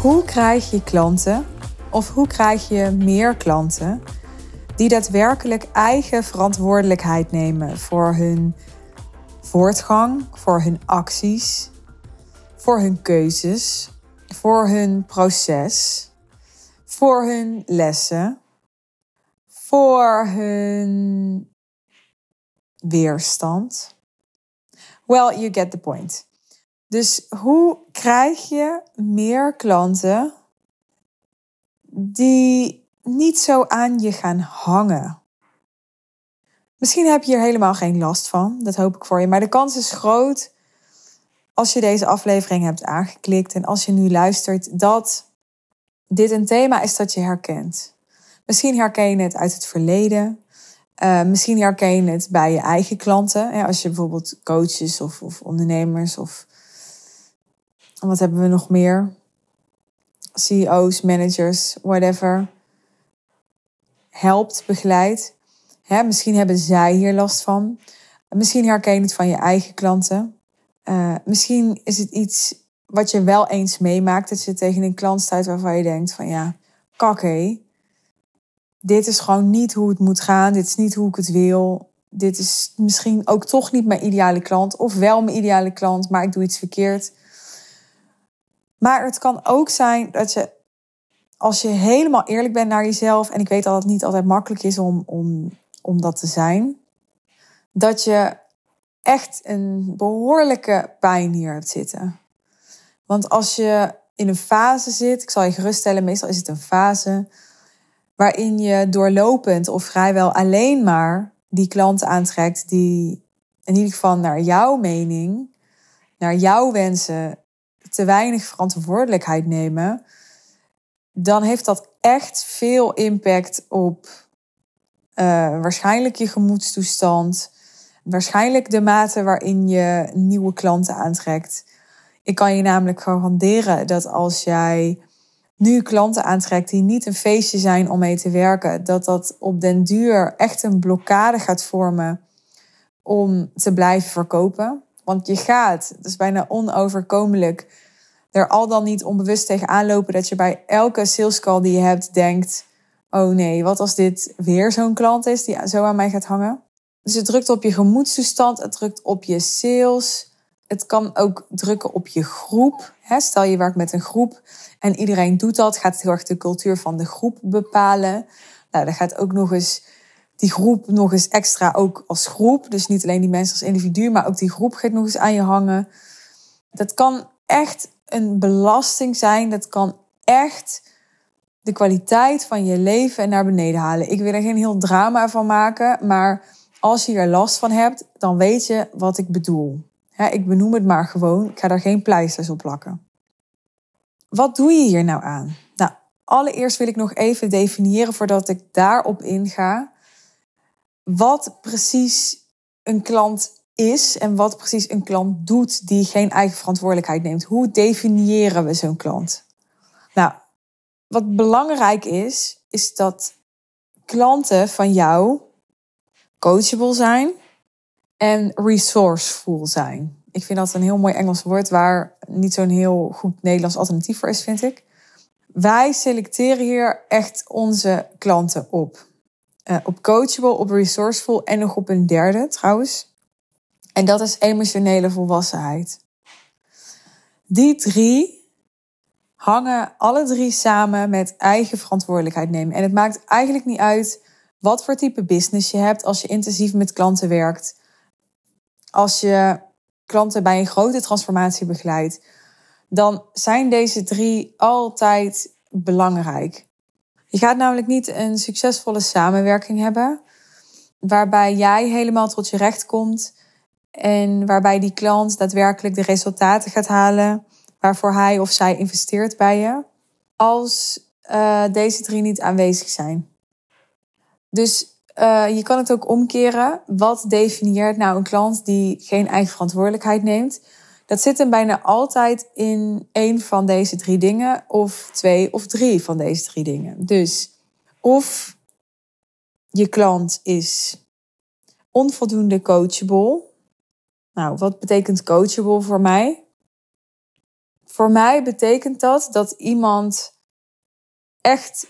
Hoe krijg je klanten of hoe krijg je meer klanten die daadwerkelijk eigen verantwoordelijkheid nemen voor hun voortgang, voor hun acties, voor hun keuzes, voor hun proces, voor hun lessen, voor hun weerstand. Well, you get the point. Dus hoe krijg je meer klanten die niet zo aan je gaan hangen? Misschien heb je hier helemaal geen last van, dat hoop ik voor je. Maar de kans is groot als je deze aflevering hebt aangeklikt en als je nu luistert, dat dit een thema is dat je herkent. Misschien herken je het uit het verleden. Uh, misschien herken je het bij je eigen klanten. als je bijvoorbeeld coaches of, of ondernemers of wat hebben we nog meer? CEO's, managers, whatever. Helpt, begeleidt. Misschien hebben zij hier last van. Misschien herken je het van je eigen klanten. Uh, misschien is het iets wat je wel eens meemaakt. Dat je tegen een klant staat waarvan je denkt van ja, kakke. Dit is gewoon niet hoe het moet gaan. Dit is niet hoe ik het wil. Dit is misschien ook toch niet mijn ideale klant. Of wel mijn ideale klant, maar ik doe iets verkeerd. Maar het kan ook zijn dat je, als je helemaal eerlijk bent naar jezelf, en ik weet dat het niet altijd makkelijk is om, om, om dat te zijn, dat je echt een behoorlijke pijn hier hebt zitten. Want als je in een fase zit, ik zal je geruststellen, meestal is het een fase waarin je doorlopend of vrijwel alleen maar die klanten aantrekt die in ieder geval naar jouw mening, naar jouw wensen te weinig verantwoordelijkheid nemen, dan heeft dat echt veel impact op uh, waarschijnlijk je gemoedstoestand, waarschijnlijk de mate waarin je nieuwe klanten aantrekt. Ik kan je namelijk garanderen dat als jij nu klanten aantrekt die niet een feestje zijn om mee te werken, dat dat op den duur echt een blokkade gaat vormen om te blijven verkopen. Want je gaat, dat is bijna onoverkomelijk, er al dan niet onbewust tegen aanlopen dat je bij elke sales call die je hebt denkt: oh nee, wat als dit weer zo'n klant is die zo aan mij gaat hangen? Dus het drukt op je gemoedstoestand, het drukt op je sales. Het kan ook drukken op je groep. Stel je werkt met een groep en iedereen doet dat, gaat het heel erg de cultuur van de groep bepalen. Nou, dan gaat ook nog eens die groep nog eens extra ook als groep. Dus niet alleen die mensen als individu, maar ook die groep gaat nog eens aan je hangen. Dat kan echt een belasting zijn. Dat kan echt de kwaliteit van je leven naar beneden halen. Ik wil er geen heel drama van maken, maar als je er last van hebt, dan weet je wat ik bedoel. ik benoem het maar gewoon. Ik ga daar geen pleisters op plakken. Wat doe je hier nou aan? Nou, allereerst wil ik nog even definiëren voordat ik daarop inga. Wat precies een klant is en wat precies een klant doet die geen eigen verantwoordelijkheid neemt. Hoe definiëren we zo'n klant? Nou, wat belangrijk is, is dat klanten van jou coachable zijn en resourceful zijn. Ik vind dat een heel mooi Engels woord waar niet zo'n heel goed Nederlands alternatief voor is, vind ik. Wij selecteren hier echt onze klanten op. Uh, op coachable, op resourceful en nog op een derde trouwens. En dat is emotionele volwassenheid. Die drie hangen alle drie samen met eigen verantwoordelijkheid nemen. En het maakt eigenlijk niet uit wat voor type business je hebt als je intensief met klanten werkt. Als je klanten bij een grote transformatie begeleidt, dan zijn deze drie altijd belangrijk. Je gaat namelijk niet een succesvolle samenwerking hebben waarbij jij helemaal tot je recht komt en waarbij die klant daadwerkelijk de resultaten gaat halen waarvoor hij of zij investeert bij je, als uh, deze drie niet aanwezig zijn. Dus uh, je kan het ook omkeren. Wat definieert nou een klant die geen eigen verantwoordelijkheid neemt? Dat zit hem bijna altijd in één van deze drie dingen, of twee of drie van deze drie dingen. Dus of je klant is onvoldoende coachable, nou, wat betekent coachable voor mij? voor mij betekent dat dat iemand echt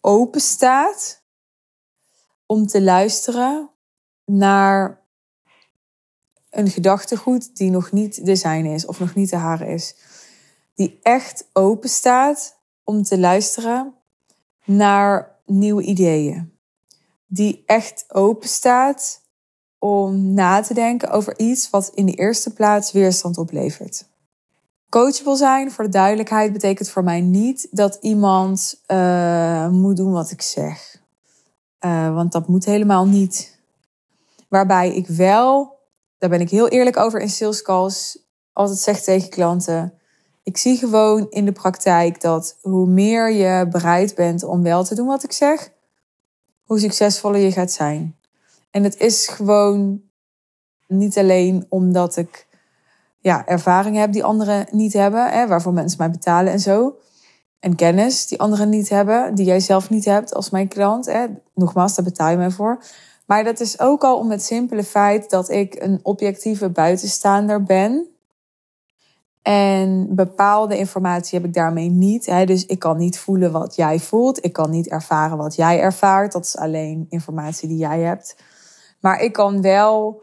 open staat om te luisteren naar een gedachtegoed die nog niet de is of nog niet de hare is. Die echt open staat om te luisteren naar nieuwe ideeën. Die echt open staat om na te denken over iets wat in de eerste plaats weerstand oplevert. Coachable zijn, voor de duidelijkheid, betekent voor mij niet dat iemand uh, moet doen wat ik zeg. Uh, want dat moet helemaal niet. Waarbij ik wel, daar ben ik heel eerlijk over in sales calls, altijd zeg tegen klanten. Ik zie gewoon in de praktijk dat hoe meer je bereid bent om wel te doen wat ik zeg, hoe succesvoller je gaat zijn. En het is gewoon niet alleen omdat ik ja, ervaring heb die anderen niet hebben, hè, waarvoor mensen mij betalen en zo. En kennis die anderen niet hebben, die jij zelf niet hebt als mijn klant. Hè. Nogmaals, daar betaal je mij voor. Maar dat is ook al om het simpele feit dat ik een objectieve buitenstaander ben. En bepaalde informatie heb ik daarmee niet. Hè. Dus ik kan niet voelen wat jij voelt. Ik kan niet ervaren wat jij ervaart. Dat is alleen informatie die jij hebt. Maar ik kan wel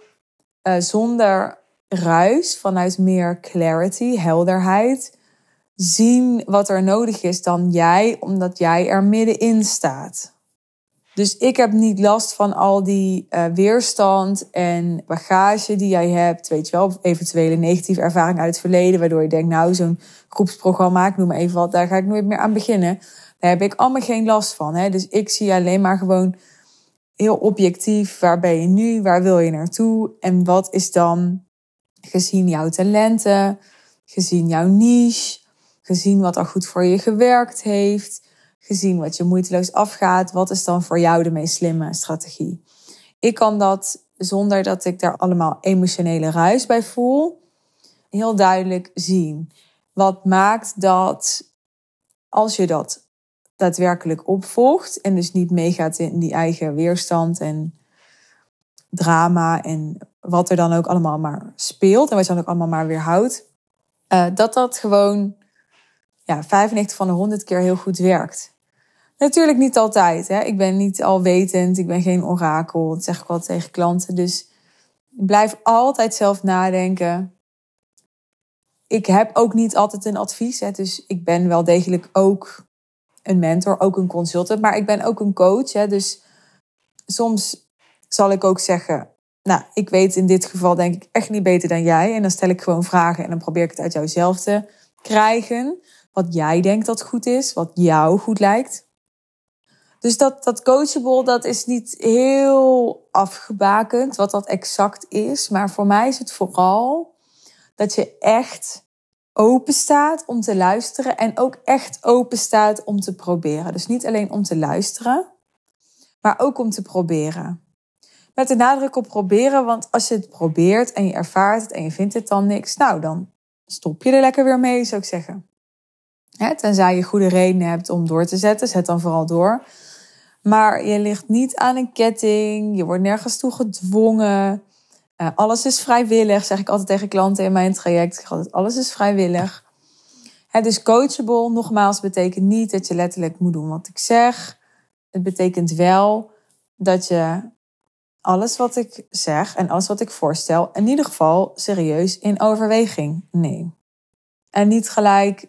uh, zonder ruis, vanuit meer clarity, helderheid, zien wat er nodig is dan jij, omdat jij er middenin staat. Dus ik heb niet last van al die uh, weerstand en bagage die jij hebt. Weet je wel, eventuele negatieve ervaring uit het verleden. Waardoor je denkt, nou, zo'n groepsprogramma, ik noem maar even wat, daar ga ik nooit meer aan beginnen. Daar heb ik allemaal geen last van. Hè? Dus ik zie alleen maar gewoon heel objectief. Waar ben je nu? Waar wil je naartoe? En wat is dan gezien jouw talenten, gezien jouw niche, gezien wat er goed voor je gewerkt heeft, gezien wat je moeiteloos afgaat, wat is dan voor jou de meest slimme strategie? Ik kan dat zonder dat ik daar allemaal emotionele ruis bij voel, heel duidelijk zien. Wat maakt dat als je dat daadwerkelijk opvolgt en dus niet meegaat in die eigen weerstand en drama en wat er dan ook allemaal maar speelt en wat je dan ook allemaal maar weerhoudt, uh, dat dat gewoon ja, 95 van de 100 keer heel goed werkt. Natuurlijk niet altijd. Hè? Ik ben niet alwetend, ik ben geen orakel. Dat zeg ik wel tegen klanten. Dus blijf altijd zelf nadenken. Ik heb ook niet altijd een advies. Dus ik ben wel degelijk ook een mentor, ook een consultant. Maar ik ben ook een coach. Hè? Dus soms zal ik ook zeggen: nou, ik weet in dit geval denk ik echt niet beter dan jij. En dan stel ik gewoon vragen en dan probeer ik het uit jouzelf te krijgen. Wat jij denkt dat goed is, wat jou goed lijkt. Dus dat, dat coachable, dat is niet heel afgebakend wat dat exact is. Maar voor mij is het vooral dat je echt open staat om te luisteren en ook echt open staat om te proberen. Dus niet alleen om te luisteren, maar ook om te proberen. Met de nadruk op proberen, want als je het probeert en je ervaart het en je vindt het dan niks, nou dan stop je er lekker weer mee, zou ik zeggen. Tenzij je goede redenen hebt om door te zetten, zet dan vooral door. Maar je ligt niet aan een ketting, je wordt nergens toe gedwongen. Uh, alles is vrijwillig, zeg ik altijd tegen klanten in mijn traject. Ik altijd, alles is vrijwillig. Het dus coachable, nogmaals, betekent niet dat je letterlijk moet doen wat ik zeg. Het betekent wel dat je alles wat ik zeg en alles wat ik voorstel in ieder geval serieus in overweging neem. En niet gelijk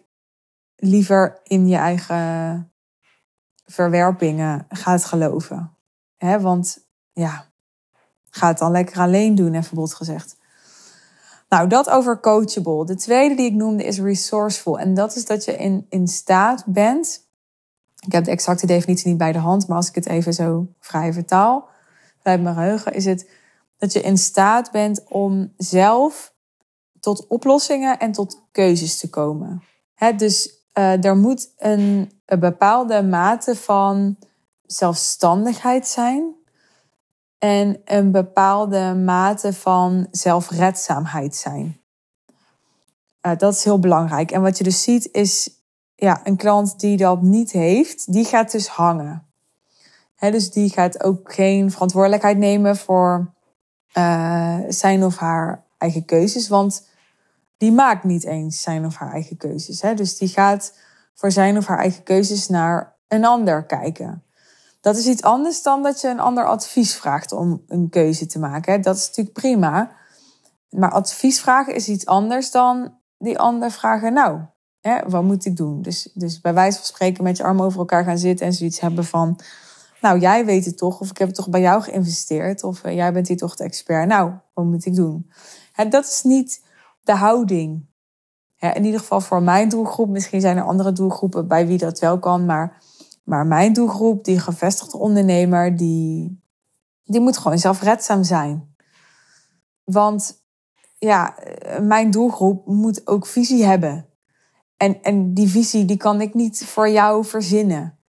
liever in je eigen verwerpingen gaat geloven. He, want ja, ga het dan lekker alleen doen, even bot gezegd. Nou, dat over coachable. De tweede die ik noemde is resourceful. En dat is dat je in, in staat bent. Ik heb de exacte definitie niet bij de hand, maar als ik het even zo vrij vertaal vanuit mijn geheugen, is het dat je in staat bent om zelf tot oplossingen en tot keuzes te komen. He, dus uh, er moet een, bepaalde mate van zelfstandigheid zijn en een bepaalde mate van zelfredzaamheid zijn. Uh, dat is heel belangrijk. En wat je dus ziet is, ja, een klant die dat niet heeft, die gaat dus hangen dus die gaat ook geen verantwoordelijkheid nemen voor uh, zijn of haar eigen keuzes. Want die maakt niet eens zijn of haar eigen keuzes. Hè? Dus die gaat voor zijn of haar eigen keuzes naar een ander kijken. Dat is iets anders dan dat je een ander advies vraagt om een keuze te maken. Dat is natuurlijk prima. Maar advies vragen is iets anders dan die ander vragen, nou, hè, wat moet ik doen? Dus, dus bij wijze van spreken met je armen over elkaar gaan zitten en zoiets hebben van, nou, jij weet het toch, of ik heb het toch bij jou geïnvesteerd, of eh, jij bent hier toch de expert. Nou, wat moet ik doen? Hè, dat is niet de houding. in ieder geval voor mijn doelgroep. Misschien zijn er andere doelgroepen bij wie dat wel kan, maar, maar mijn doelgroep, die gevestigde ondernemer, die, die moet gewoon zelfredzaam zijn. Want ja, mijn doelgroep moet ook visie hebben. En, en die visie die kan ik niet voor jou verzinnen.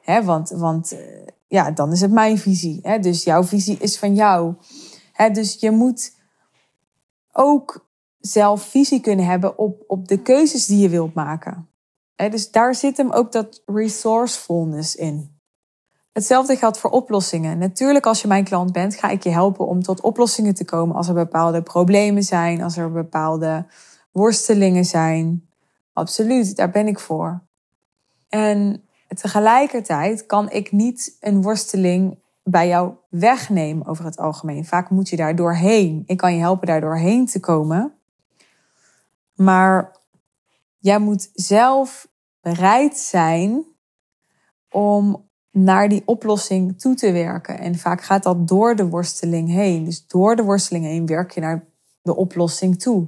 Hè, want want eh, ja, dan is het mijn visie. Dus jouw visie is van jou. Dus je moet ook zelf visie kunnen hebben op, op de keuzes die je wilt maken. Dus daar zit hem ook dat resourcefulness in. Hetzelfde geldt voor oplossingen. Natuurlijk, als je mijn klant bent, ga ik je helpen om tot oplossingen te komen als er bepaalde problemen zijn, als er bepaalde worstelingen zijn. Absoluut, daar ben ik voor. En tegelijkertijd kan ik niet een worsteling bij jou wegnemen over het algemeen. Vaak moet je daar doorheen. Ik kan je helpen daar doorheen te komen. Maar jij moet zelf bereid zijn om naar die oplossing toe te werken. En vaak gaat dat door de worsteling heen. Dus door de worsteling heen werk je naar de oplossing toe.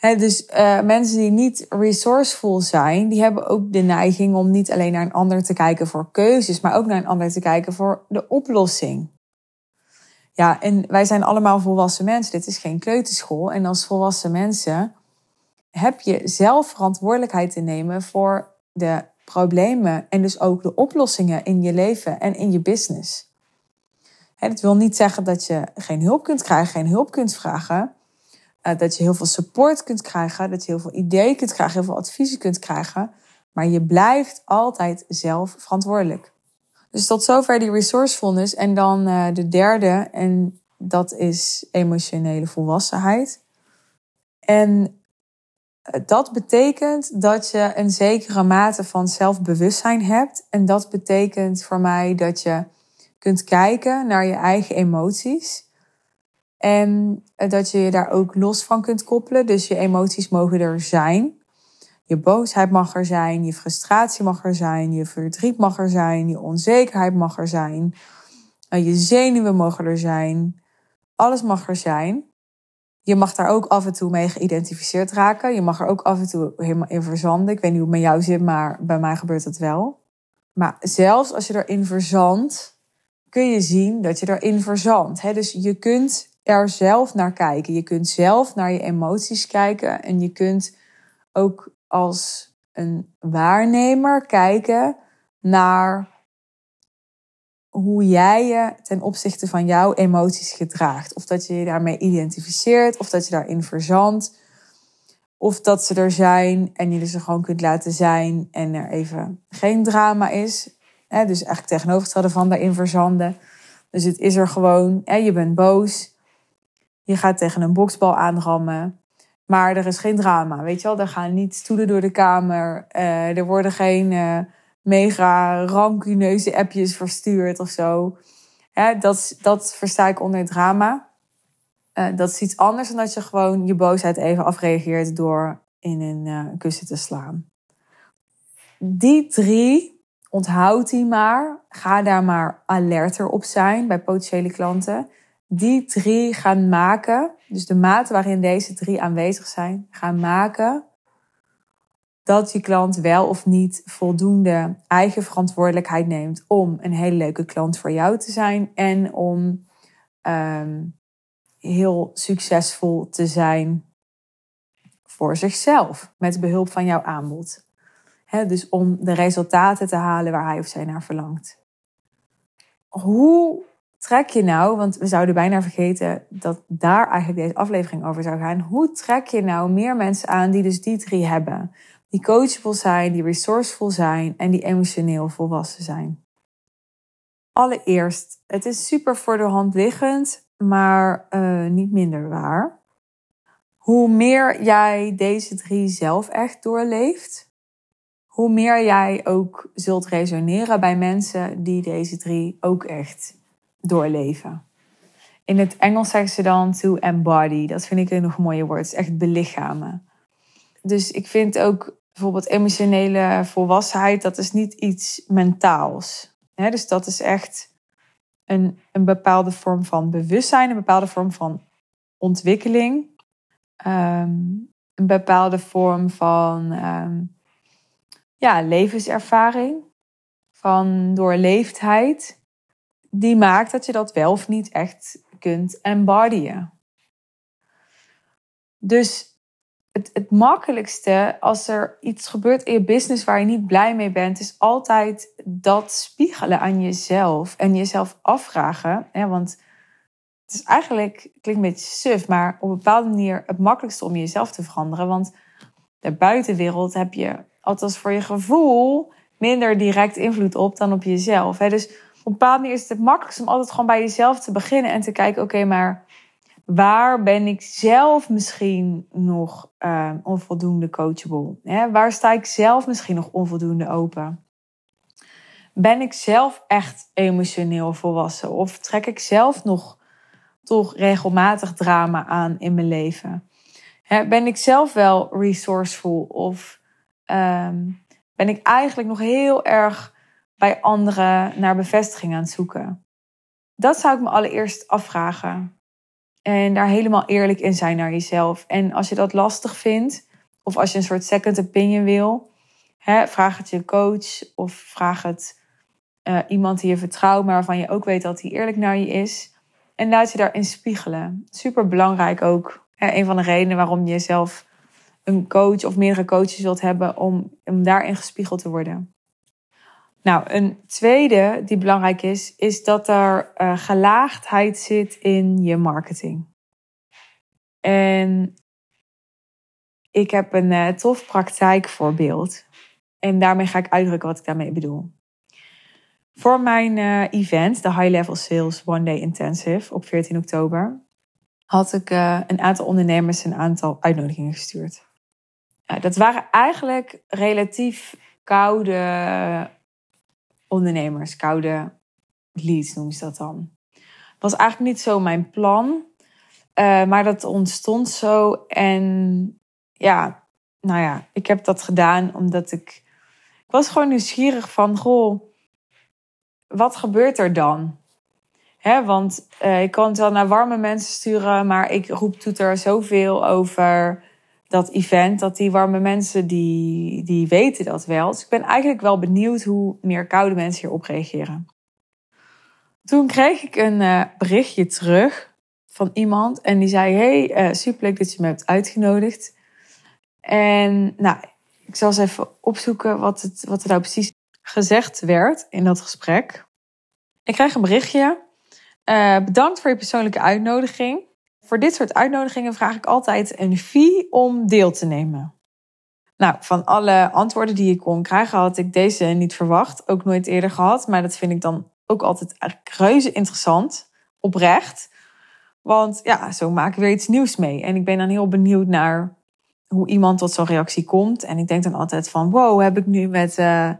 dus uh, mensen die niet resourceful zijn, die hebben ook de neiging om niet alleen naar een ander te kijken voor keuzes, maar ook naar een ander te kijken voor de oplossing. Ja, en wij zijn allemaal volwassen mensen. Dit is geen kleuterschool. En als volwassen mensen heb je zelf verantwoordelijkheid te nemen voor de problemen en dus ook de oplossingen in je leven en in je business. dat wil niet zeggen dat je geen hulp kunt krijgen, geen hulp kunt vragen. Eh, dat je heel veel support kunt krijgen, dat je heel veel ideeën kunt krijgen, heel veel adviezen kunt krijgen. Maar je blijft altijd zelf verantwoordelijk. Dus tot zover die resourcefulness. En dan uh, de derde, en dat is emotionele volwassenheid. En dat betekent dat je een zekere mate van zelfbewustzijn hebt. En dat betekent voor mij dat je kunt kijken naar je eigen emoties. En dat je je daar ook los van kunt koppelen. Dus je emoties mogen er zijn. Je boosheid mag er zijn, je frustratie mag er zijn, je verdriet mag er zijn, je onzekerheid mag er zijn, je zenuwen mogen er zijn. Alles mag er zijn. Je mag daar ook af en toe mee geïdentificeerd raken. Je mag er ook af en toe helemaal in verzanden. Ik weet niet hoe het met jou zit, maar bij mij gebeurt dat wel. Maar zelfs als je erin verzandt, kun je zien dat je erin verzandt. Dus je kunt er zelf naar kijken. Je kunt zelf naar je emoties kijken. En je kunt ook als een waarnemer kijken naar hoe jij je ten opzichte van jouw emoties gedraagt. Of dat je je daarmee identificeert, of dat je daarin verzandt. Of dat ze er zijn en je ze gewoon kunt laten zijn en er even geen drama is. dus eigenlijk tegenovergestelde van daarin verzanden. Dus het is er gewoon, je bent boos. Je gaat tegen een boksbal aanrammen. Maar er is geen drama, weet je wel. Er gaan niet stoelen door de kamer. Uh, er worden geen... Uh, mega rancuneuze appjes verstuurd of zo. dat, dat versta ik onder drama. Uh, dat is iets anders dan dat je gewoon je boosheid even afreageert door in een uh, kussen te slaan. Die drie, onthoud die maar. Ga daar maar alerter op zijn bij potentiële klanten. Die drie gaan maken, dus de mate waarin deze drie aanwezig zijn, gaan maken dat je klant wel of niet voldoende eigen verantwoordelijkheid neemt om een hele leuke klant voor jou te zijn en om um, heel succesvol te zijn voor zichzelf met behulp van jouw aanbod. dus om de resultaten te halen waar hij of zij naar verlangt. Hoe trek je nou, want we zouden bijna vergeten dat daar eigenlijk deze aflevering over zou gaan. Hoe trek je nou meer mensen aan die dus die drie hebben? Die coachable zijn, die resourceful zijn en die emotioneel volwassen zijn. Allereerst, het is super voor de hand liggend, maar uh, niet minder waar. hoe meer jij deze drie zelf echt doorleeft, hoe meer jij ook zult resoneren bij mensen die deze drie ook echt doorleven. In het Engels zeggen ze dan to embody. Dat vind ik een nog mooie woord. Het is echt belichamen. Dus ik vind ook bijvoorbeeld emotionele volwassenheid, dat is niet iets mentaals. dus dat is echt een, een bepaalde vorm van bewustzijn, een bepaalde vorm van ontwikkeling, ehm, een bepaalde vorm van ehm, ja, levenservaring, van doorleefdheid, die maakt dat je dat wel of niet echt kunt embodyen. Dus het, makkelijkste als er iets gebeurt in je business waar je niet blij mee bent, is altijd dat spiegelen aan jezelf en jezelf afvragen. Hè, want het is eigenlijk, klinkt een beetje suf, maar op een bepaalde manier het makkelijkste om jezelf te veranderen. Want de buitenwereld heb je, althans voor je gevoel, minder direct invloed op dan op jezelf. Hè. Dus op een bepaalde manier is het het om altijd gewoon bij jezelf te beginnen en te kijken, oké, maar waar ben ik zelf misschien nog uh, onvoldoende coachable? Hè? Waar sta ik zelf misschien nog onvoldoende open? Ben ik zelf echt emotioneel volwassen? Of trek ik zelf nog toch regelmatig drama aan in mijn leven? Hè, ben ik zelf wel resourceful? Of um, ben ik eigenlijk nog heel erg bij anderen naar bevestiging aan het zoeken? Dat zou ik me allereerst afvragen. En daar helemaal eerlijk in zijn naar jezelf. En als je dat lastig vindt, of als je een soort second opinion wil, hè, vraag het je coach of vraag het uh, iemand die je vertrouwt, maar waarvan je ook weet dat hij eerlijk naar je is. En laat je daarin spiegelen. Super belangrijk ook. Een van de redenen waarom je zelf een coach of meerdere coaches wilt hebben om, om daarin gespiegeld te worden. Nou, een tweede die belangrijk is, is dat er uh, gelaagdheid zit in je marketing. En ik heb een uh, tof praktijkvoorbeeld. En daarmee ga ik uitdrukken wat ik daarmee bedoel. Voor mijn uh, event, de High Level Sales One Day Intensive op 14 oktober, had ik een aantal ondernemers een aantal uitnodigingen gestuurd. dat waren eigenlijk relatief koude ondernemers, koude leads noemen ze dat dan. Was eigenlijk niet zo mijn plan, uh, maar dat ontstond zo. En ja, nou ja, ik heb dat gedaan omdat ik. Ik was gewoon nieuwsgierig van, goh, wat gebeurt er dan? Hè, want uh, ik kan het wel naar warme mensen sturen, maar ik roep doet er zoveel over dat event, dat die warme mensen, die, die weten dat wel. Dus ik ben eigenlijk wel benieuwd hoe meer koude mensen hierop reageren. Toen kreeg ik een uh, berichtje terug van iemand en die zei: Hey, uh, superleuk dat je me hebt uitgenodigd. En nou, ik zal eens even opzoeken wat, het, wat er nou precies gezegd werd in dat gesprek. Ik krijg een berichtje. Uh, bedankt voor je persoonlijke uitnodiging. Voor dit soort uitnodigingen vraag ik altijd een fee om deel te nemen. Nou, van alle antwoorden die ik kon krijgen, had ik deze niet verwacht. Ook nooit eerder gehad. Maar dat vind ik dan ook altijd eigenlijk reuze interessant. Oprecht. Want ja, zo maken we weer iets nieuws mee. En ik ben dan heel benieuwd naar hoe iemand tot zo'n reactie komt. En ik denk dan altijd van, wow, heb ik nu met uh,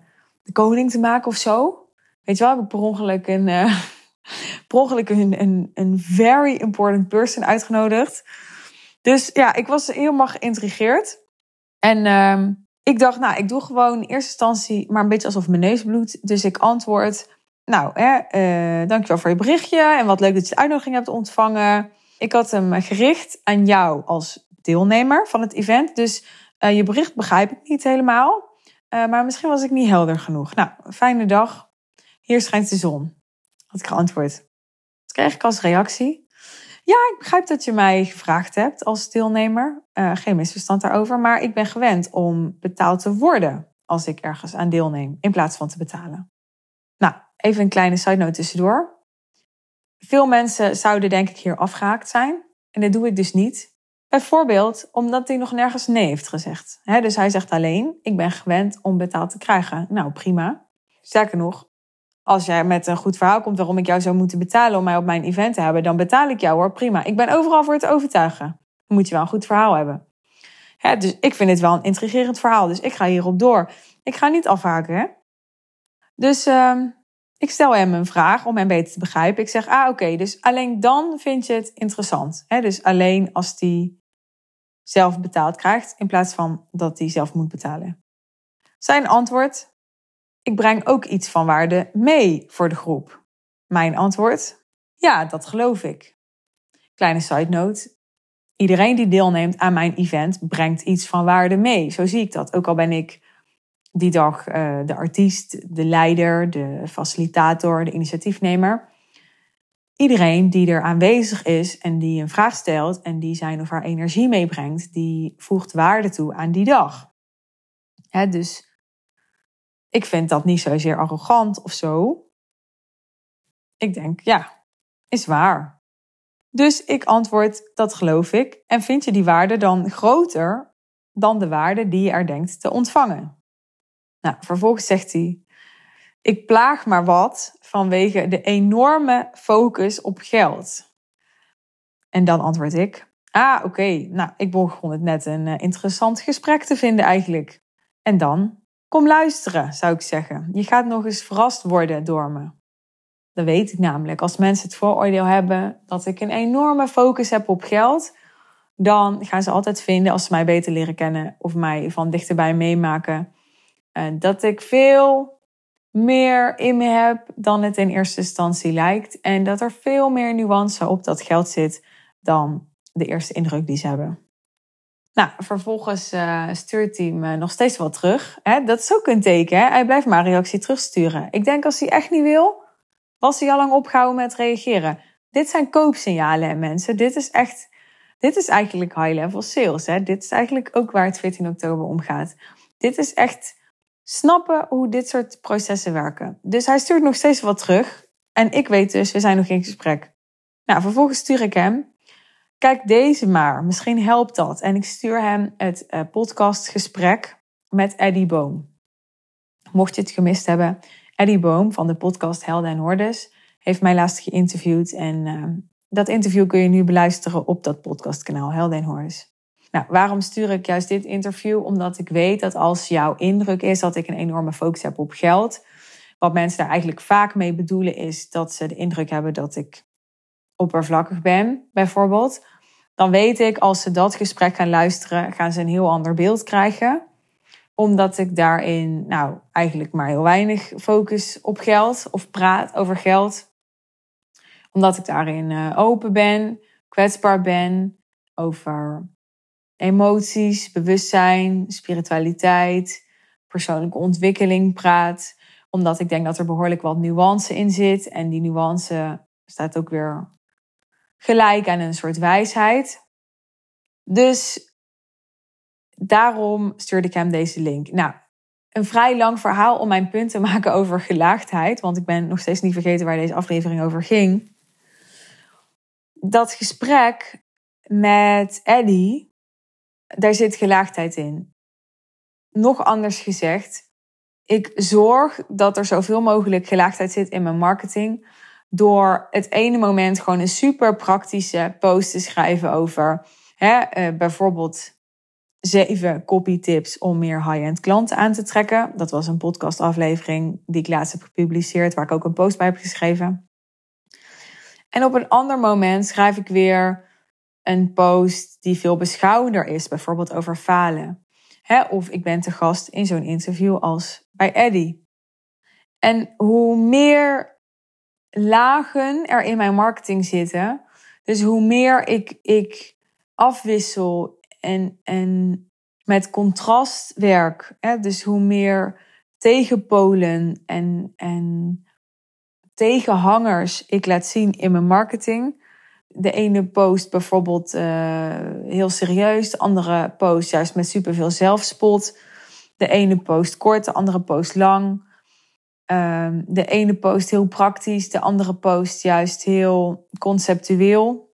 de koning te maken of zo? Weet je wel, heb ik per ongeluk een... Uh, per ongeluk een, een, een very important person uitgenodigd. Dus ja, ik was helemaal geïntrigeerd. En uh, ik dacht, nou, ik doe gewoon in eerste instantie maar een beetje alsof mijn neus bloedt. Dus ik antwoord, nou, hè, uh, dankjewel voor je berichtje. En wat leuk dat je de uitnodiging hebt ontvangen. Ik had hem gericht aan jou als deelnemer van het event. Dus uh, je bericht begrijp ik niet helemaal. Uh, maar misschien was ik niet helder genoeg. Nou, fijne dag. Hier schijnt de zon had ik geantwoord. Dat kreeg ik als reactie. Ja, ik begrijp dat je mij gevraagd hebt als deelnemer. Uh, geen misverstand daarover. Maar ik ben gewend om betaald te worden als ik ergens aan deelneem, in plaats van te betalen. Nou, even een kleine side note tussendoor. Veel mensen zouden denk ik hier afgehaakt zijn. En dat doe ik dus niet. Bijvoorbeeld omdat hij nog nergens nee heeft gezegd. dus hij zegt alleen, ik ben gewend om betaald te krijgen. Nou, prima. Sterker nog, als jij met een goed verhaal komt waarom ik jou zou moeten betalen om mij op mijn event te hebben, dan betaal ik jou hoor, prima. Ik ben overal voor het overtuigen. Dan moet je wel een goed verhaal hebben. dus ik vind het wel een intrigerend verhaal. Dus ik ga hierop door. Ik ga niet afhaken. Dus ehm, ik stel hem een vraag om hem beter te begrijpen. Ik zeg, ah oké, dus alleen dan vind je het interessant. Hè? Dus alleen als die zelf betaald krijgt, in plaats van dat hij zelf moet betalen. Zijn antwoord, ik breng ook iets van waarde mee voor de groep. Mijn antwoord, ja, dat geloof ik. Kleine side note, iedereen die deelneemt aan mijn event brengt iets van waarde mee. Zo zie ik dat. Ook al ben ik die dag uh, de artiest, de leider, de facilitator, de initiatiefnemer. Iedereen die er aanwezig is en die een vraag stelt en die zijn of haar energie meebrengt, die voegt waarde toe aan die dag. Hè, dus ik vind dat niet zozeer arrogant of zo. Ik denk, ja, is waar. Dus ik antwoord, dat geloof ik. En vind je die waarde dan groter dan de waarde die je er denkt te ontvangen? Nou, vervolgens zegt hij: Ik plaag maar wat vanwege de enorme focus op geld. En dan antwoord ik: Ah, oké. Nou, ik begon het net een eh, interessant gesprek te vinden eigenlijk. En dan? Kom luisteren, zou ik zeggen. Je gaat nog eens verrast worden door me. Dat weet ik namelijk. Als mensen het vooroordeel hebben dat ik een enorme focus heb op geld, dan gaan ze altijd vinden, als ze mij beter leren kennen of mij van dichterbij meemaken, dat ik veel meer in me heb dan het in eerste instantie lijkt. En dat er veel meer nuance op dat geld zit dan de eerste indruk die ze hebben. Nou, vervolgens uh, stuurt hij me nog steeds wat terug. Hè? Dat is ook een teken. Hè? Hij blijft maar reactie terugsturen. Ik denk als hij echt niet wil, was hij al lang opgehouden met reageren. Dit zijn koopsignalen, mensen. Dit is echt, dit is eigenlijk high-level sales. Hè? Dit is eigenlijk ook waar het 14 oktober om gaat. Dit is echt snappen hoe dit soort processen werken. Dus hij stuurt nog steeds wat terug. En ik weet dus, we zijn nog in gesprek. Nou, vervolgens stuur ik hem. Kijk deze maar, misschien helpt dat. En ik stuur hem het uh, podcastgesprek met Eddie Boom. Mocht je het gemist hebben, Eddie Boom van de podcast Helden en Hordes heeft mij laatst geïnterviewd. En uh, dat interview kun je nu beluisteren op dat podcastkanaal Helden en Hordes. Nou, waarom stuur ik juist dit interview? Omdat ik weet dat als jouw indruk is dat ik een enorme focus heb op geld, wat mensen daar eigenlijk vaak mee bedoelen is dat ze de indruk hebben dat ik oppervlakkig ben, bijvoorbeeld. Dan weet ik, als ze dat gesprek gaan luisteren, gaan ze een heel ander beeld krijgen. Omdat ik daarin, nou, eigenlijk maar heel weinig focus op geld of praat over geld. Omdat ik daarin eh, open ben, kwetsbaar ben, over emoties, bewustzijn, spiritualiteit, persoonlijke ontwikkeling praat. Omdat ik denk dat er behoorlijk wat nuance in zit. En die nuance staat ook weer gelijk aan een soort wijsheid. Dus daarom stuurde ik hem deze link. Nou, een vrij lang verhaal om mijn punt te maken over gelaagdheid. Want ik ben nog steeds niet vergeten waar deze aflevering over ging. Dat gesprek met Eddie daar zit gelaagdheid in. Nog anders gezegd, ik zorg dat er zoveel mogelijk gelaagdheid zit in mijn marketing. Door het ene moment gewoon een super praktische post te schrijven over hè, uh, bijvoorbeeld zeven copy tips om meer high-end klanten aan te trekken. Dat was een podcastaflevering die ik laatst heb gepubliceerd, waar ik ook een post bij heb geschreven. En op een ander moment schrijf ik weer een post die veel beschouwender is, bijvoorbeeld over falen. of ik ben te gast in zo'n interview als bij Eddie. En hoe meer lagen er in mijn marketing zitten, dus hoe meer ik, ik afwissel en, en met contrast werk, hè, dus hoe meer tegenpolen en, en tegenhangers ik laat zien in mijn marketing, de ene post bijvoorbeeld uh, heel serieus, de andere post juist met superveel zelfspot. De ene post kort, de andere post lang. Um, de ene post heel praktisch, de andere post juist heel conceptueel.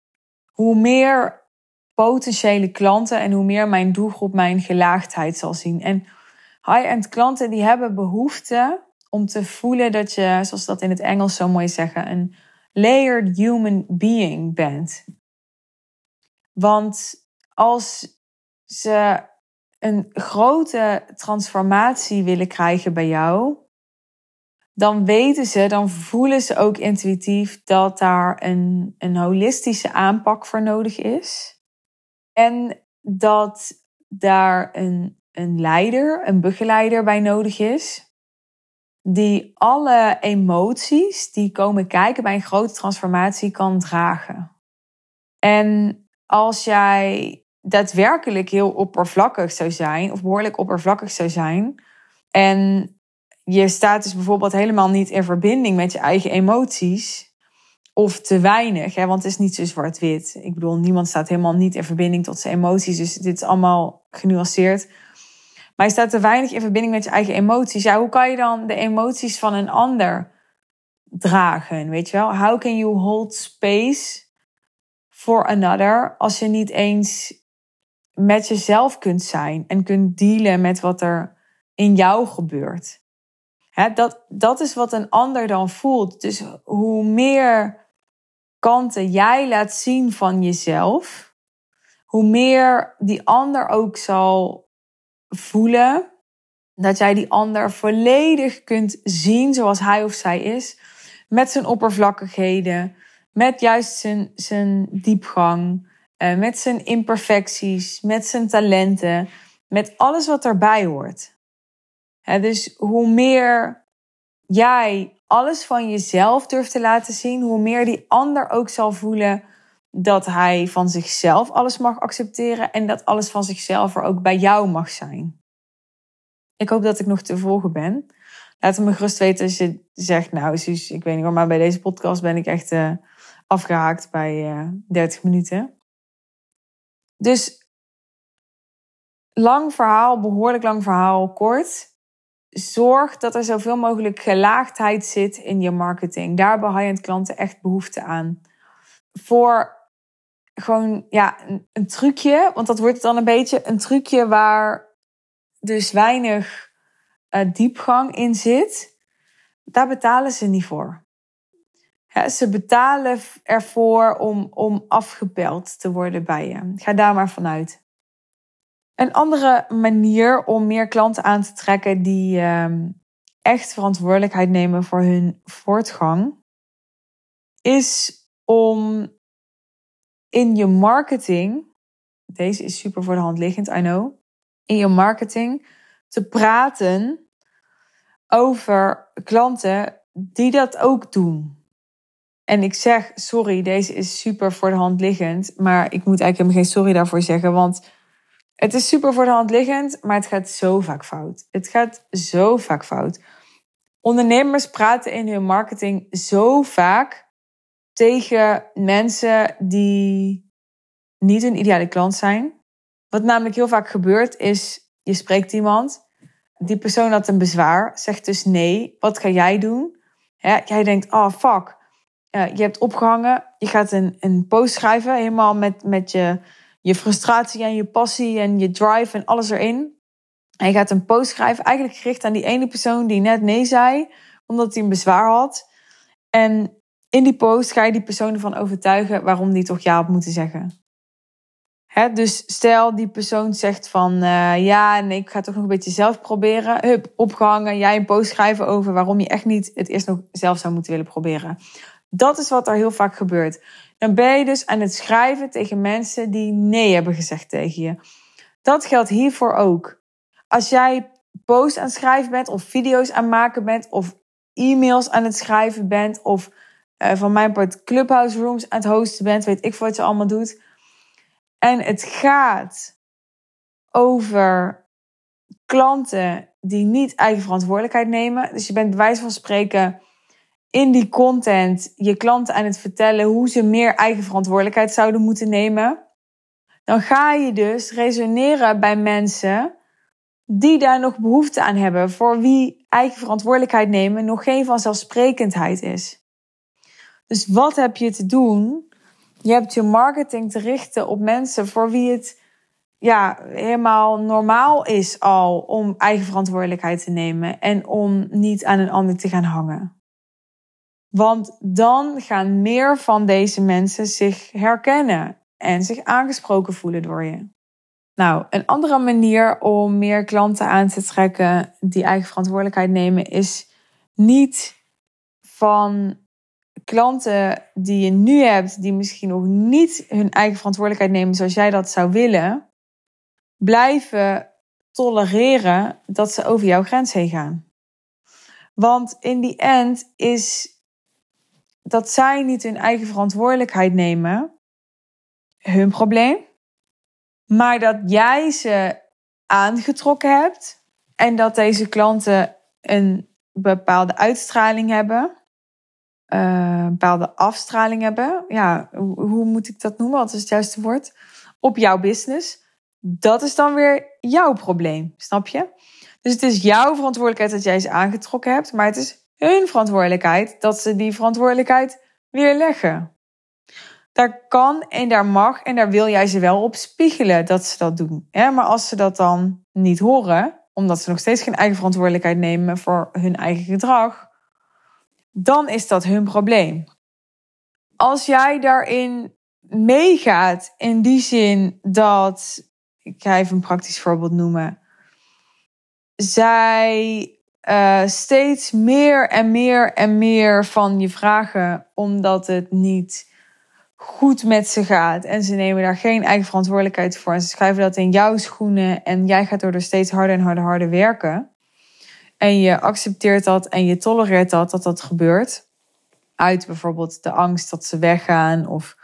Hoe meer potentiële klanten en hoe meer mijn doelgroep mijn gelaagdheid zal zien. En high-end klanten die hebben behoefte om te voelen dat je, zoals dat in het Engels zo mooi zeggen, een layered human being bent. Want als ze een grote transformatie willen krijgen bij jou, dan weten ze, dan voelen ze ook intuïtief dat daar een, een holistische aanpak voor nodig is. En dat daar een, een leider, een begeleider bij nodig is. Die alle emoties die komen kijken bij een grote transformatie kan dragen. En als jij daadwerkelijk heel oppervlakkig zou zijn, of behoorlijk oppervlakkig zou zijn, en je staat dus bijvoorbeeld helemaal niet in verbinding met je eigen emoties, of te weinig, hè, want het is niet zo zwart-wit. Ik bedoel, niemand staat helemaal niet in verbinding tot zijn emoties, dus dit is allemaal genuanceerd. Maar je staat te weinig in verbinding met je eigen emoties. Ja, hoe kan je dan de emoties van een ander dragen? Weet je wel? How can you hold space for another als je niet eens met jezelf kunt zijn en kunt dealen met wat er in jou gebeurt. Dat, dat is wat een ander dan voelt. Dus hoe meer kanten jij laat zien van jezelf, hoe meer die ander ook zal voelen dat jij die ander volledig kunt zien zoals hij of zij is, met zijn oppervlakkigheden, met juist zijn, zijn diepgang, uh, met zijn imperfecties, met zijn talenten, met alles wat erbij hoort. Dus hoe meer jij alles van jezelf durft te laten zien, hoe meer die ander ook zal voelen dat hij van zichzelf alles mag accepteren en dat alles van zichzelf er ook bij jou mag zijn. Ik hoop dat ik nog te volgen ben. Laat me gerust weten als je zegt, nou Suus, ik weet niet hoor, maar bij deze podcast ben ik echt uh, afgehaakt bij uh, eh, 30 minuten. Dus lang verhaal, behoorlijk lang verhaal, kort. Zorg dat er zoveel mogelijk gelaagdheid zit in je marketing. Daar hebben high-end klanten echt behoefte aan. Voor gewoon ja, een, trucje, want dat wordt dan een beetje een trucje waar dus weinig uh, diepgang in zit. Daar betalen ze niet voor ze betalen ervoor om, om afgebeld te worden bij je. Ga daar maar vanuit. Een andere manier om meer klanten aan te trekken die ehm, echt verantwoordelijkheid nemen voor hun voortgang, is om in je marketing, deze is super voor de hand liggend, I know, in je marketing te praten over klanten die dat ook doen. En ik zeg, sorry, deze is super voor de hand liggend. Maar ik moet eigenlijk helemaal geen sorry daarvoor zeggen. Want het is super voor de hand liggend, maar het gaat zo vaak fout. Het gaat zo vaak fout. Ondernemers praten in hun marketing zo vaak tegen mensen die niet een ideale klant zijn. Wat namelijk heel vaak gebeurt is, je spreekt iemand, die persoon had een bezwaar, zegt dus nee, wat ga jij doen? jij denkt, oh fuck, je hebt opgehangen, je gaat een, een post schrijven, helemaal met, met je, je frustratie en je passie en je drive en alles erin. En je gaat een post schrijven, eigenlijk gericht aan die ene persoon die net nee zei, omdat hij een bezwaar had. En in die post ga je die persoon ervan overtuigen waarom die toch ja had moeten zeggen. Dus stel die persoon zegt van uh, ja, nee, ik ga toch nog een beetje zelf proberen. Hup, opgehangen, jij een post schrijven over waarom je echt niet het eerst nog zelf zou moeten willen proberen. Dat is wat er heel vaak gebeurt. Dan ben je dus aan het schrijven tegen mensen die nee hebben gezegd tegen je. Dat geldt hiervoor ook. Als jij posts aan het schrijven bent, of video's aan het maken bent, of e-mails aan het schrijven bent, of uh, van mijn part clubhouse rooms aan het hosten bent, weet ik wat je allemaal doet. En het gaat over klanten die niet eigen verantwoordelijkheid nemen. Dus je bent bij wijze van spreken in die content je klanten aan het vertellen hoe ze meer eigen verantwoordelijkheid zouden moeten nemen, dan ga je dus resoneren bij mensen die daar nog behoefte aan hebben, voor wie eigen verantwoordelijkheid nemen nog geen vanzelfsprekendheid is. Dus wat heb je te doen? Je hebt je marketing te richten op mensen voor wie het ja, helemaal normaal is al om eigen verantwoordelijkheid te nemen en om niet aan een ander te gaan hangen. Want dan gaan meer van deze mensen zich herkennen en zich aangesproken voelen door je. Nou, een andere manier om meer klanten aan te trekken die eigen verantwoordelijkheid nemen, is niet van klanten die je nu hebt, die misschien nog niet hun eigen verantwoordelijkheid nemen zoals jij dat zou willen, blijven tolereren dat ze over jouw grens heen gaan. Want in die end is dat zij niet hun eigen verantwoordelijkheid nemen hun probleem, maar dat jij ze aangetrokken hebt en dat deze klanten een bepaalde uitstraling hebben, een bepaalde afstraling hebben. Ja, hoe moet ik dat noemen? Wat is het juiste woord? Op jouw business. Dat is dan weer jouw probleem, snap je? Dus het is jouw verantwoordelijkheid dat jij ze aangetrokken hebt, maar het is hun verantwoordelijkheid dat ze die verantwoordelijkheid weer leggen. Daar kan en daar mag en daar wil jij ze wel op spiegelen dat ze dat doen. Maar als ze dat dan niet horen, omdat ze nog steeds geen eigen verantwoordelijkheid nemen voor hun eigen gedrag, dan is dat hun probleem. Als jij daarin meegaat, in die zin dat, ik ga even een praktisch voorbeeld noemen, zij uh, steeds meer en meer en meer van je vragen, omdat het niet goed met ze gaat. En ze nemen daar geen eigen verantwoordelijkheid voor. En ze schrijven dat in jouw schoenen. En jij gaat door steeds harder en harder, harder werken. En je accepteert dat en je tolereert dat, dat dat gebeurt. Uit bijvoorbeeld de angst dat ze weggaan. Of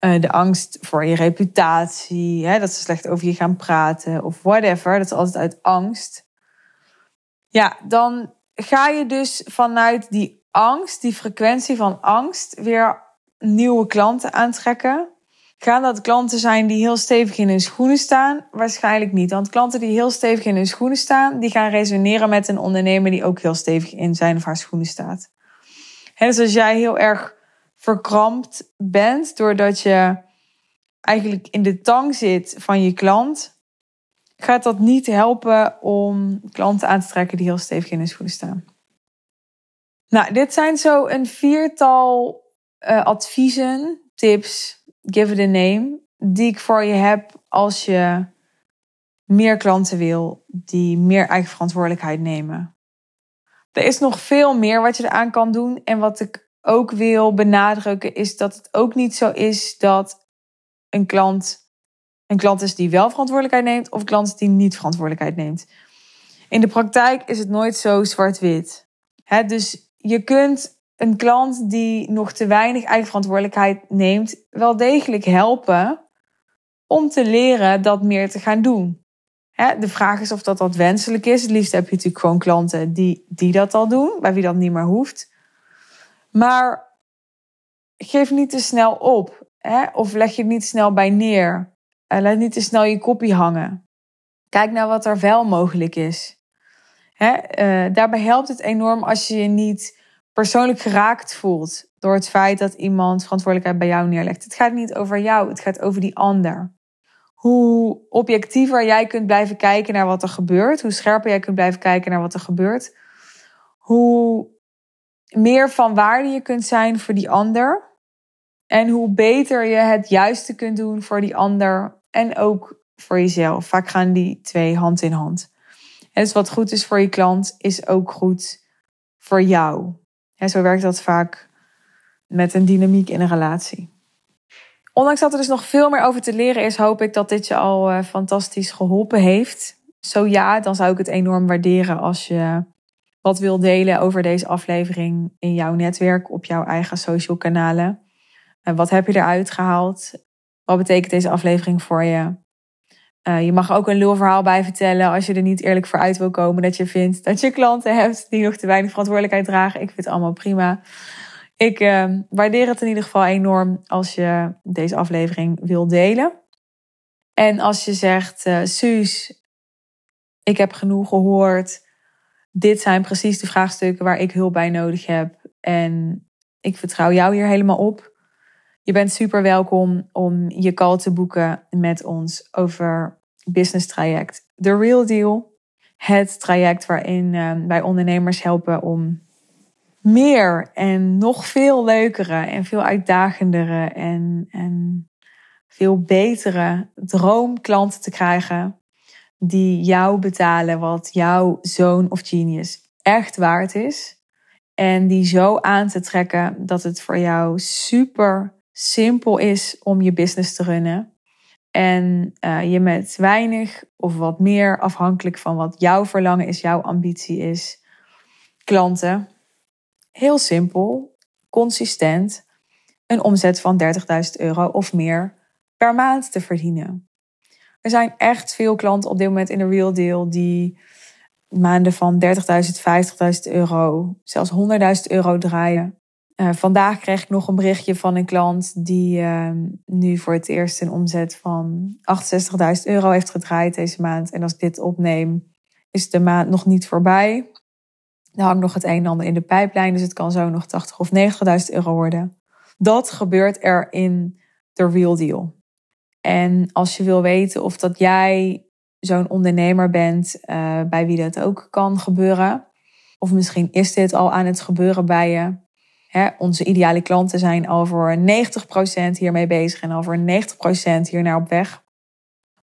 uh, de angst voor je reputatie. Hè, dat ze slecht over je gaan praten. Of whatever. Dat is altijd uit angst. Ja, dan ga je dus vanuit die angst, die frequentie van angst, weer nieuwe klanten aantrekken. Gaan dat klanten zijn die heel stevig in hun schoenen staan? Waarschijnlijk niet. Want klanten die heel stevig in hun schoenen staan, die gaan resoneren met een ondernemer die ook heel stevig in zijn of haar schoenen staat. En dus als jij heel erg verkrampt bent doordat je eigenlijk in de tang zit van je klant, gaat dat niet helpen om klanten aan te trekken die heel stevig in hun schoenen staan. Nou, dit zijn zo een viertal uh, adviezen, tips, give it a name, die ik voor je heb als je meer klanten wil die meer eigen verantwoordelijkheid nemen. Er is nog veel meer wat je eraan kan doen. En wat ik ook wil benadrukken is dat het ook niet zo is dat een klant een klant is die wel verantwoordelijkheid neemt of een klant die niet verantwoordelijkheid neemt. In de praktijk is het nooit zo zwart-wit. Dus je kunt een klant die nog te weinig eigen verantwoordelijkheid neemt, wel degelijk helpen om te leren dat meer te gaan doen. De vraag is of dat, dat wenselijk is. Het liefst heb je natuurlijk gewoon klanten die, die dat al doen, bij wie dat niet meer hoeft. Maar geef niet te snel op. Of leg je het niet snel bij neer. Laat niet te snel je kopie hangen. Kijk naar wat er wel mogelijk is. Hè? Uh, daarbij helpt het enorm als je je niet persoonlijk geraakt voelt door het feit dat iemand verantwoordelijkheid bij jou neerlegt. Het gaat niet over jou, het gaat over die ander. Hoe objectiever jij kunt blijven kijken naar wat er gebeurt, hoe scherper jij kunt blijven kijken naar wat er gebeurt, hoe meer van waarde je kunt zijn voor die ander en hoe beter je het juiste kunt doen voor die ander en ook voor jezelf. Vaak gaan die twee hand in hand. En dus wat goed is voor je klant, is ook goed voor jou. En zo werkt dat vaak met een dynamiek in een relatie. Ondanks dat er dus nog veel meer over te leren is, hoop ik dat dit je al uh, fantastisch geholpen heeft. Zo ja, dan zou ik het enorm waarderen als je wat wil delen over deze aflevering in jouw netwerk, op jouw eigen social kanalen. En wat heb je eruit gehaald? Wat betekent deze aflevering voor je? Uh, je mag ook een lulverhaal bij vertellen als je er niet eerlijk voor uit wil komen dat je vindt dat je klanten hebt die nog te weinig verantwoordelijkheid dragen. Ik vind het allemaal prima. Ik uh, waardeer het in ieder geval enorm als je deze aflevering wil delen. En als je zegt, uh, Suus, ik heb genoeg gehoord. Dit zijn precies de vraagstukken waar ik hulp bij nodig heb. En ik vertrouw jou hier helemaal op. Je bent super welkom om je call te boeken met ons over business traject The Real Deal. Het traject waarin uh, wij ondernemers helpen om meer en nog veel leukere en veel uitdagendere en, en veel betere droomklanten te krijgen die jou betalen wat jouw zoon of genius echt waard is. En die zo aan te trekken dat het voor jou super simpel is om je business te runnen. En uh, je met weinig of wat meer, afhankelijk van wat jouw verlangen is, jouw ambitie is, klanten. Heel simpel, consistent, een omzet van 30.000 euro of meer per maand te verdienen. Er zijn echt veel klanten op dit moment in de Real Deal die maanden van 30.000, 50.000 euro, zelfs 100.000 euro draaien. Uh, vandaag kreeg ik nog een berichtje van een klant die uh, nu voor het eerst een omzet van 68.000 euro heeft gedraaid deze maand. En als ik dit opneem, is de maand nog niet voorbij. Er hangt nog het een en ander in de pijplijn, dus het kan zo nog 80 of 90.000 euro worden. Dat gebeurt er in de real deal. En als je wil weten of dat jij zo'n ondernemer bent uh, bij wie dat ook kan gebeuren, of misschien is dit al aan het gebeuren bij je. Onze ideale klanten zijn voor 90% hiermee bezig en voor 90% hiernaar op weg.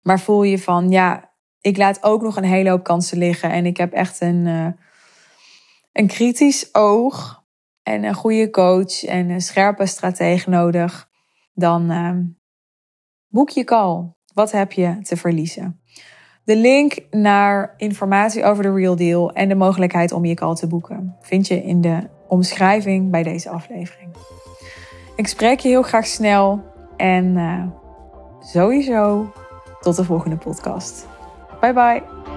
Maar voel je van, ja, ik laat ook nog een hele hoop kansen liggen en ik heb echt een, uh, een kritisch oog en een goede coach en een scherpe stratege nodig, dan uh, boek je call. Wat heb je te verliezen? De link naar informatie over de Real Deal en de mogelijkheid om je call te boeken vind je in de omschrijving bij deze aflevering. Ik spreek je heel graag snel en uh, sowieso tot de volgende podcast. Bye bye.